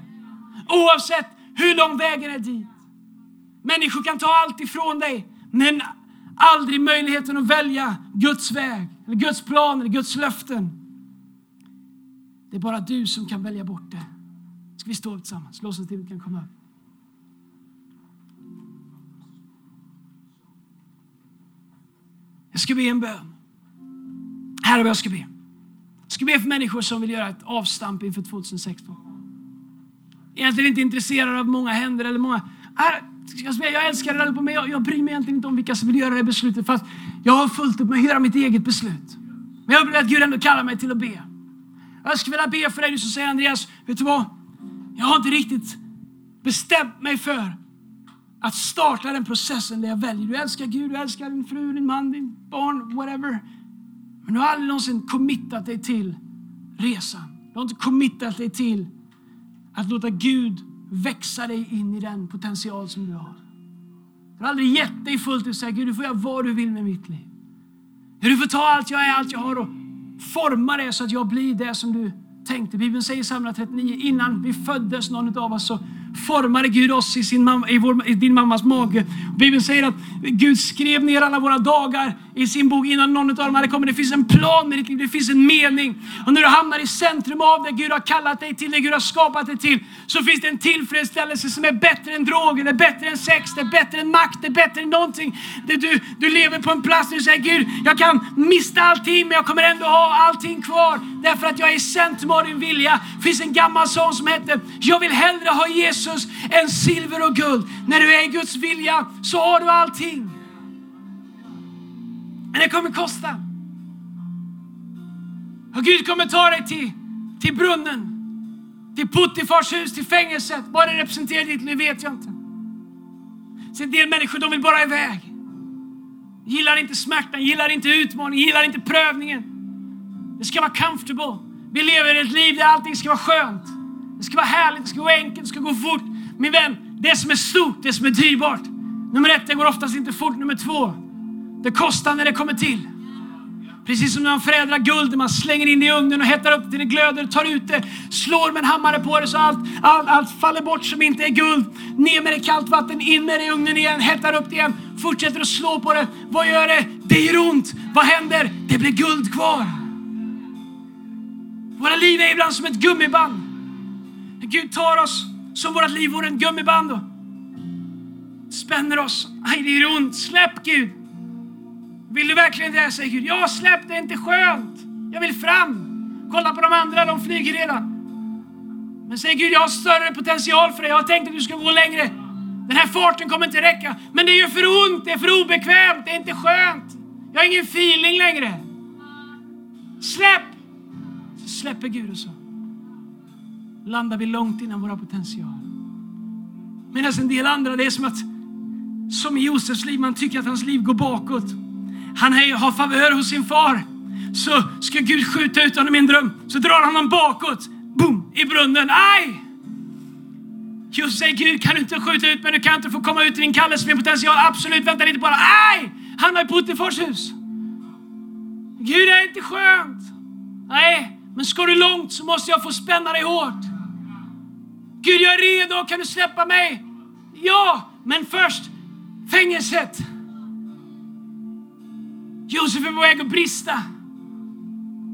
Oavsett hur lång vägen är dit. Människor kan ta allt ifrån dig, men aldrig möjligheten att välja Guds väg, eller Guds plan eller Guds löften. Det är bara du som kan välja bort det. Ska vi stå upp tillsammans? Låt oss till kan komma upp. Jag ska be en bön. Här är vad jag ska be. Jag ska be för människor som vill göra ett avstamp inför 2016. Egentligen inte intresserad av många händer eller många... Jag älskar det allihopa, men jag, jag bryr mig egentligen inte om vilka som vill göra det beslutet. Fast jag har fullt upp med att göra mitt eget beslut. Men jag vill att Gud ändå kallar mig till att be. Jag skulle vilja be för dig som säger Andreas, vet du vad? Jag har inte riktigt bestämt mig för att starta den processen där jag väljer. Du älskar Gud, du älskar din fru, din man, din barn, whatever. Men du har aldrig någonsin committat dig till resan. Du har inte committat dig till att låta Gud växa dig in i den potential som du har. Du har aldrig gett dig fullt ut och sagt, Gud du får göra vad du vill med mitt liv. Du får ta allt jag är, allt jag har och forma det så att jag blir det som du tänkte. Bibeln säger i Psalm 39, innan vi föddes någon av oss så formade Gud oss i, sin mamma, i, vår, i din mammas mage. Bibeln säger att Gud skrev ner alla våra dagar i sin bok innan någon av dem hade kommit. Det finns en plan med ditt liv, det finns en mening. Och när du hamnar i centrum av det Gud har kallat dig till, det Gud har skapat dig till, så finns det en tillfredsställelse som är bättre än droger, det är bättre än sex, det är bättre än makt, det är bättre än någonting. Det du, du lever på en plats där du säger Gud, jag kan mista allting men jag kommer ändå ha allting kvar därför att jag är i centrum av din vilja. Det finns en gammal sång som heter Jag vill hellre ha Jesus än silver och guld. När du är i Guds vilja så har du allting. Men det kommer kosta. Och Gud kommer ta dig till, till brunnen, till Puttifars hus, till fängelset. Vad det representerar ditt liv vet jag inte. Så en del människor de vill bara iväg. Gillar inte smärtan, gillar inte utmaningen, gillar inte prövningen. Det ska vara comfortable. Vi lever ett liv där allting ska vara skönt. Det ska vara härligt, det ska vara enkelt, det ska gå fort. Min vän, det som är stort, det som är dyrbart. Nummer ett, det går oftast inte fort. Nummer två, det kostar när det kommer till. Precis som när man förädlar guld, man slänger in det i ugnen och hettar upp det till det glöder, tar ut det, slår med en hammare på det så allt, allt, allt faller bort som inte är guld. Ner med det i kallt vatten, in med det i ugnen igen, hettar upp det igen, fortsätter att slå på det. Vad gör det? Det gör ont. Vad händer? Det blir guld kvar. Våra liv är ibland som ett gummiband. Gud tar oss som vårt liv vore en gummiband och spänner oss. Aj, det gör ont. Släpp Gud. Vill du verkligen det? säger Gud. Ja, släpp det är inte skönt. Jag vill fram. Kolla på de andra, de flyger redan. Men säger Gud, jag har större potential för dig. Jag har tänkt att du ska gå längre. Den här farten kommer inte räcka. Men det gör för ont, det är för obekvämt, det är inte skönt. Jag har ingen feeling längre. Släpp! Så släpper Gud och så landar vi långt innan våra potential. Medan en del andra, det är som att, som i Josefs liv, man tycker att hans liv går bakåt. Han har favör hos sin far. Så ska Gud skjuta ut honom i en dröm, så drar han honom bakåt. Boom! I brunnen. Aj! Just säger Gud, kan du inte skjuta ut mig? Du kan inte få komma ut i din kallelse med potential. Absolut, vänta lite bara. Aj! Han har i Puttifars hus. Gud, det är inte skönt. Nej, men ska du långt så måste jag få spänna dig hårt. Gud, jag är redo. Kan du släppa mig? Ja, men först fängelset. Josef är på väg att brista.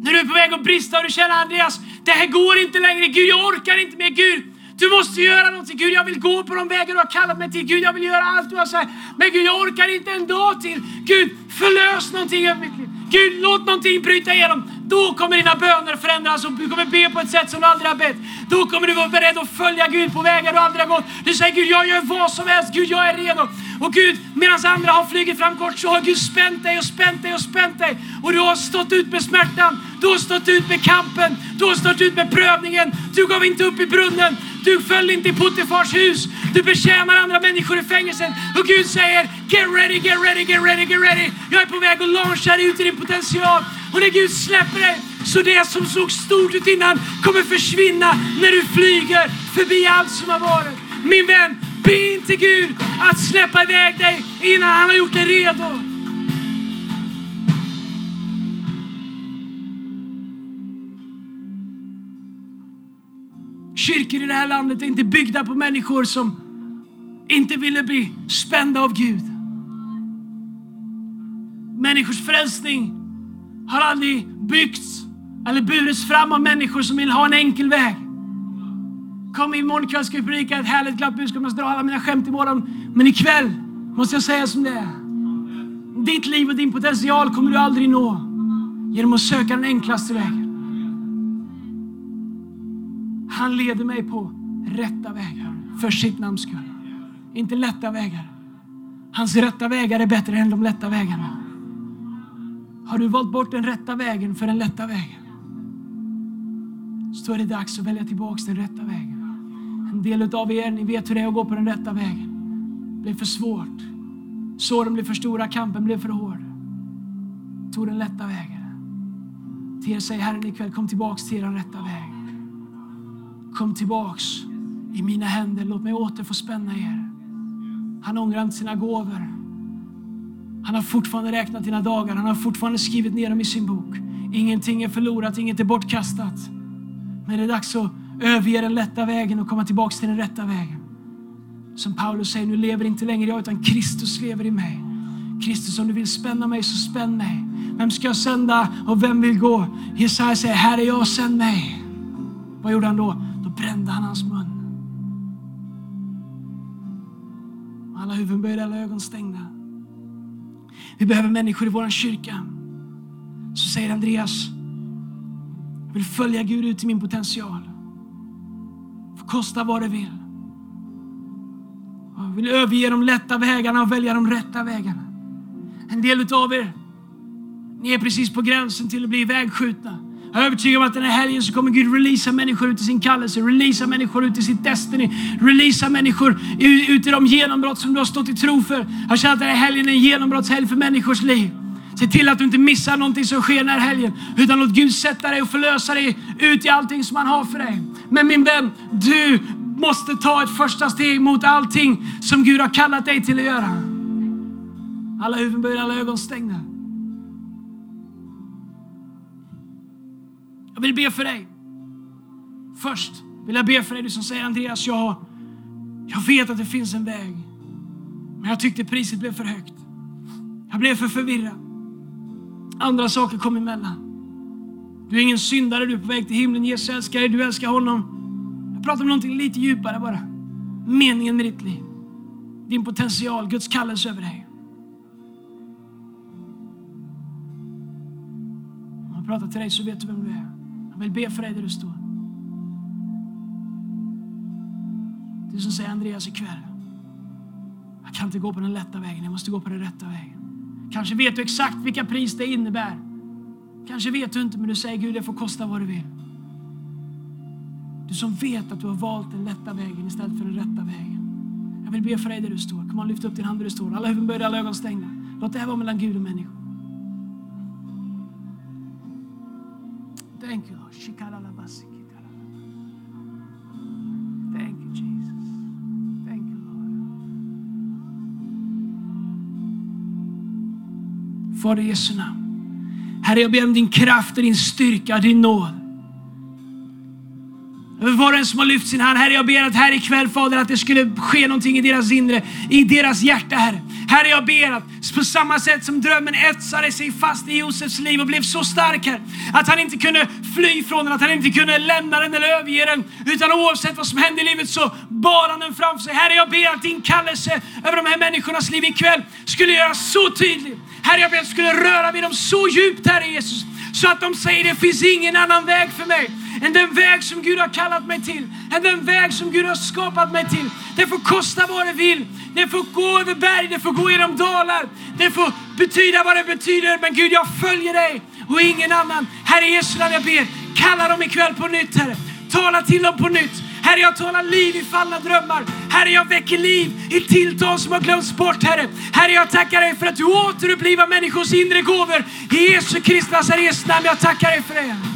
När du är på väg att brista och du känner Andreas, det här går inte längre. Gud, jag orkar inte mer. Gud, du måste göra någonting. Gud, jag vill gå på de vägar du har kallat mig till. Gud, jag vill göra allt du har sagt. Men Gud, jag orkar inte en dag till. Gud, förlös någonting över mitt liv. Gud, låt någonting bryta igenom. Då kommer dina böner förändras och du kommer be på ett sätt som du aldrig har bett. Då kommer du vara beredd att följa Gud på vägar du aldrig har gått. Du säger Gud, jag gör vad som helst. Gud, jag är redo. Och Gud, medan andra har flugit fram kort så har Gud spänt dig och spänt dig och spänt dig. Och du har stått ut med smärtan. Du har stått ut med kampen. Du har stått ut med prövningen. Du gav inte upp i brunnen. Du föll inte i Puttifars hus. Du betjänar andra människor i fängelset. Och Gud säger, get ready, get ready, get ready, get ready. Jag är på väg att launcha dig ut i din potential. Och när Gud släpper dig så det som såg stort ut innan kommer försvinna när du flyger förbi allt som har varit. Min vän, be inte Gud att släppa iväg dig innan han har gjort dig redo. Kyrkor i det här landet är inte byggda på människor som inte ville bli spända av Gud. Människors frälsning har aldrig byggts eller burits fram av människor som vill ha en enkel väg. Kom imorgon kväll ska vi predika ett härligt glatt budskap. Jag ska dra alla mina skämt imorgon. Men ikväll måste jag säga som det är. Ditt liv och din potential kommer du aldrig nå genom att söka den enklaste vägen. Han leder mig på rätta vägar för sitt namns skull. Inte lätta vägar. Hans rätta vägar är bättre än de lätta vägarna. Har du valt bort den rätta vägen för den lätta vägen? Så är det dags att välja tillbaks den rätta vägen. En del av er, ni vet hur det är att gå på den rätta vägen. Det blev för svårt. Såren blev för stora, kampen blev för hård. Tog den lätta vägen. Till er säger Herren ikväll, kom tillbaks till den rätta väg. Kom tillbaks i mina händer, låt mig åter få spänna er. Han ångrar inte sina gåvor. Han har fortfarande räknat dina dagar, han har fortfarande skrivit ner dem i sin bok. Ingenting är förlorat, inget är bortkastat. Men det är dags att överge den lätta vägen och komma tillbaka till den rätta vägen. Som Paulus säger, nu lever inte längre jag utan Kristus lever i mig. Kristus, om du vill spänna mig så spänn mig. Vem ska jag sända och vem vill gå? Jesaja säger, här är jag, sänd mig. Vad gjorde han då? Då brände han hans mun. Alla huvuden böjda, alla ögon stängda. Vi behöver människor i vår kyrka. Så säger Andreas, jag vill följa Gud ut i min potential. Får kosta vad det vill. Jag vill överge de lätta vägarna och välja de rätta vägarna. En del av er, ni är precis på gränsen till att bli vägskjutna. Jag är övertygad om att den här helgen så kommer Gud releasa människor ut i sin kallelse, releasa människor ut i sitt destiny, releasa människor ut i de genombrott som du har stått i tro för. Jag känner att den här helgen är en genombrottshelg för människors liv. Se till att du inte missar någonting som sker den här helgen. Utan låt Gud sätta dig och förlösa dig ut i allting som han har för dig. Men min vän, du måste ta ett första steg mot allting som Gud har kallat dig till att göra. Alla huvuden böjda, alla ögon stängda. Vill be för dig. Först vill jag be för dig, du som säger Andreas, jag, jag vet att det finns en väg. Men jag tyckte priset blev för högt. Jag blev för förvirrad. Andra saker kom emellan. Du är ingen syndare, du är på väg till himlen. Jesus älskar dig, du älskar honom. Jag pratar om någonting lite djupare bara. Meningen med ditt liv. Din potential, Guds kallelse över dig. Om jag pratar till dig så vet du vem du är. Jag vill be för dig där du står. Du som säger Andreas ikväll. Jag kan inte gå på den lätta vägen, jag måste gå på den rätta vägen. Kanske vet du exakt vilka pris det innebär. Kanske vet du inte, men du säger Gud, det får kosta vad du vill. Du som vet att du har valt den lätta vägen istället för den rätta vägen. Jag vill be för dig där du står. Kom on, lyft upp din hand där du står. Alla huvuden böjda, alla ögon stängda. Låt det här vara mellan Gud och människor. Thank you, Lord. Thank you, Jesus. Thank you, Lord. Fader i Jesu namn. Herre, jag ber om din kraft och din styrka, din nåd. Över var och en som har lyft sin hand. Herre, jag ber att här ikväll, Fader, att det skulle ske någonting i deras inre, i deras hjärta, Herre. Herre, jag ber att på samma sätt som drömmen etsade sig fast i Josefs liv och blev så stark, här. att han inte kunde fly från den, att han inte kunde lämna den eller överge den, utan oavsett vad som hände i livet så bar han den framför sig. Herre, jag ber att din kallelse över de här människornas liv ikväll skulle göras så tydlig. Herre, jag ber att du skulle röra vid dem så djupt, Herre Jesus, så att de säger det finns ingen annan väg för mig än den väg som Gud har kallat mig till, än den väg som Gud har skapat mig till. Det får kosta vad det vill. Det får gå över berg, det får gå genom dalar. Det får betyda vad det betyder. Men Gud, jag följer dig och ingen annan. Herre Jesu namn, jag ber, kalla dem ikväll på nytt, Herre. Tala till dem på nytt. Herre, jag talar liv i fallna drömmar. Herre, jag väcker liv i tilltal som har glömts bort, Herre. Herre, jag tackar dig för att du återupplivar människors inre gåvor. I Jesu Kristi Nazarets namn, jag tackar dig för det.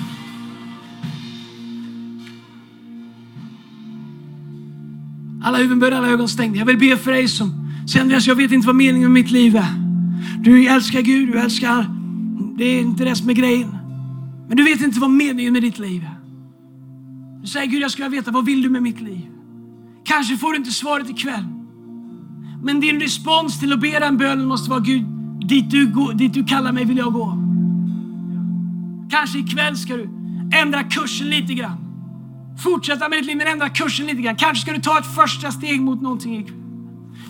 Alla huvuden alla ögon stängda. Jag vill be för dig som känner att jag vet inte vad meningen med mitt liv är. Du älskar Gud, du älskar, det är inte det som är grejen. Men du vet inte vad meningen med ditt liv är. Du säger Gud, jag skulle veta, vad vill du med mitt liv? Kanske får du inte svaret ikväll. Men din respons till att be den bönen måste vara Gud, dit du, går, dit du kallar mig vill jag gå. Kanske ikväll ska du ändra kursen lite grann. Fortsätta med ditt liv men ändra kursen lite grann. Kanske ska du ta ett första steg mot någonting ikväll.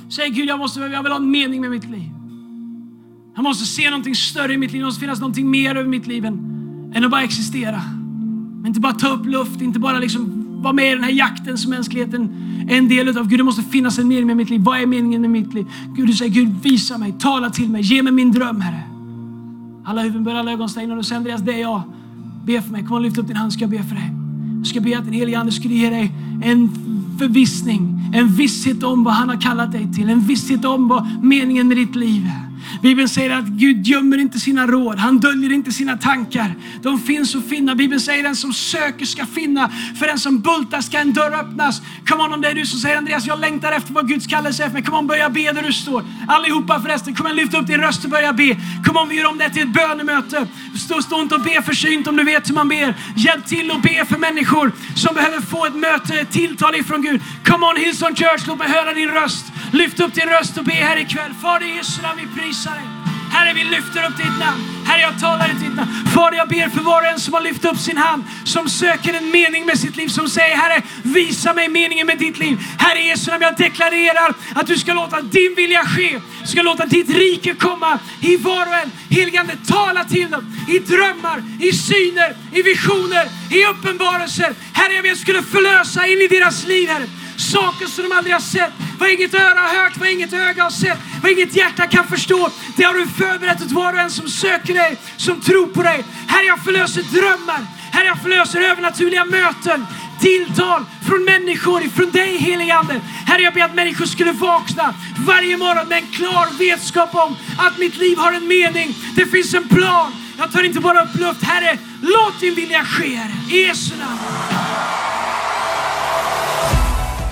Säg Gud, jag, måste, jag vill ha en mening med mitt liv. Jag måste se någonting större i mitt liv. Det måste finnas någonting mer över mitt liv än, än att bara existera. Men inte bara ta upp luft, inte bara liksom vara med i den här jakten som mänskligheten är en del utav. Gud, det måste finnas en mening med mitt liv. Vad är meningen med mitt liv? Gud, du säger Gud, visa mig, tala till mig, ge mig min dröm, Herre. Alla huvuden börjar, alla ögon stängda. Och du säger Andreas, det är jag. Be för mig. Kom och lyft upp din hand ska jag be för dig. Jag ska be att den helige Ande skulle ge dig en förvissning, en visshet om vad han har kallat dig till, en visshet om vad meningen med ditt liv är. Bibeln säger att Gud gömmer inte sina råd, han döljer inte sina tankar. De finns att finna. Bibeln säger den som söker ska finna, för den som bultar ska en dörr öppnas. Kom on om det är du som säger Andreas, jag längtar efter vad Guds kallelse är för mig. Kom on, börja be där du står. Allihopa förresten, kom on, lyft upp din röst och börja be. Kom on, vi gör om det till ett bönemöte. Stå, stå inte och be försynt om du vet hur man ber. Hjälp till och be för människor som behöver få ett möte, ett tilltal ifrån Gud. Come on Hillsong Church, låt mig höra din röst. Lyft upp din röst och be här ikväll. Fader i Jesu namn, vi prisar prisa dig. Herre, vi lyfter upp ditt namn. Herre, jag talar i ditt namn. Fader, jag ber för var och en som har lyft upp sin hand, som söker en mening med sitt liv, som säger Herre, visa mig meningen med ditt liv. Herre Jesu namn, jag deklarerar att du ska låta din vilja ske. Du ska låta ditt rike komma i var och en. Heligande, tala till dem i drömmar, i syner, i visioner, i uppenbarelser. Herre, jag ber att du skulle förlösa in i deras liv, Herre. Saker som de aldrig har sett, vad inget öra har hört, vad inget öga har sett, vad inget hjärta kan förstå. Det har du förberett åt var och en som söker dig, som tror på dig. Herre, jag förlöser drömmar. Herre, jag förlöser övernaturliga möten, tilltal från människor, från dig heligande. Herre, jag ber att människor skulle vakna varje morgon med en klar vetskap om att mitt liv har en mening. Det finns en plan. Jag tar inte bara upp luft. Herre, låt din vilja ske, Herre. I Jesu namn.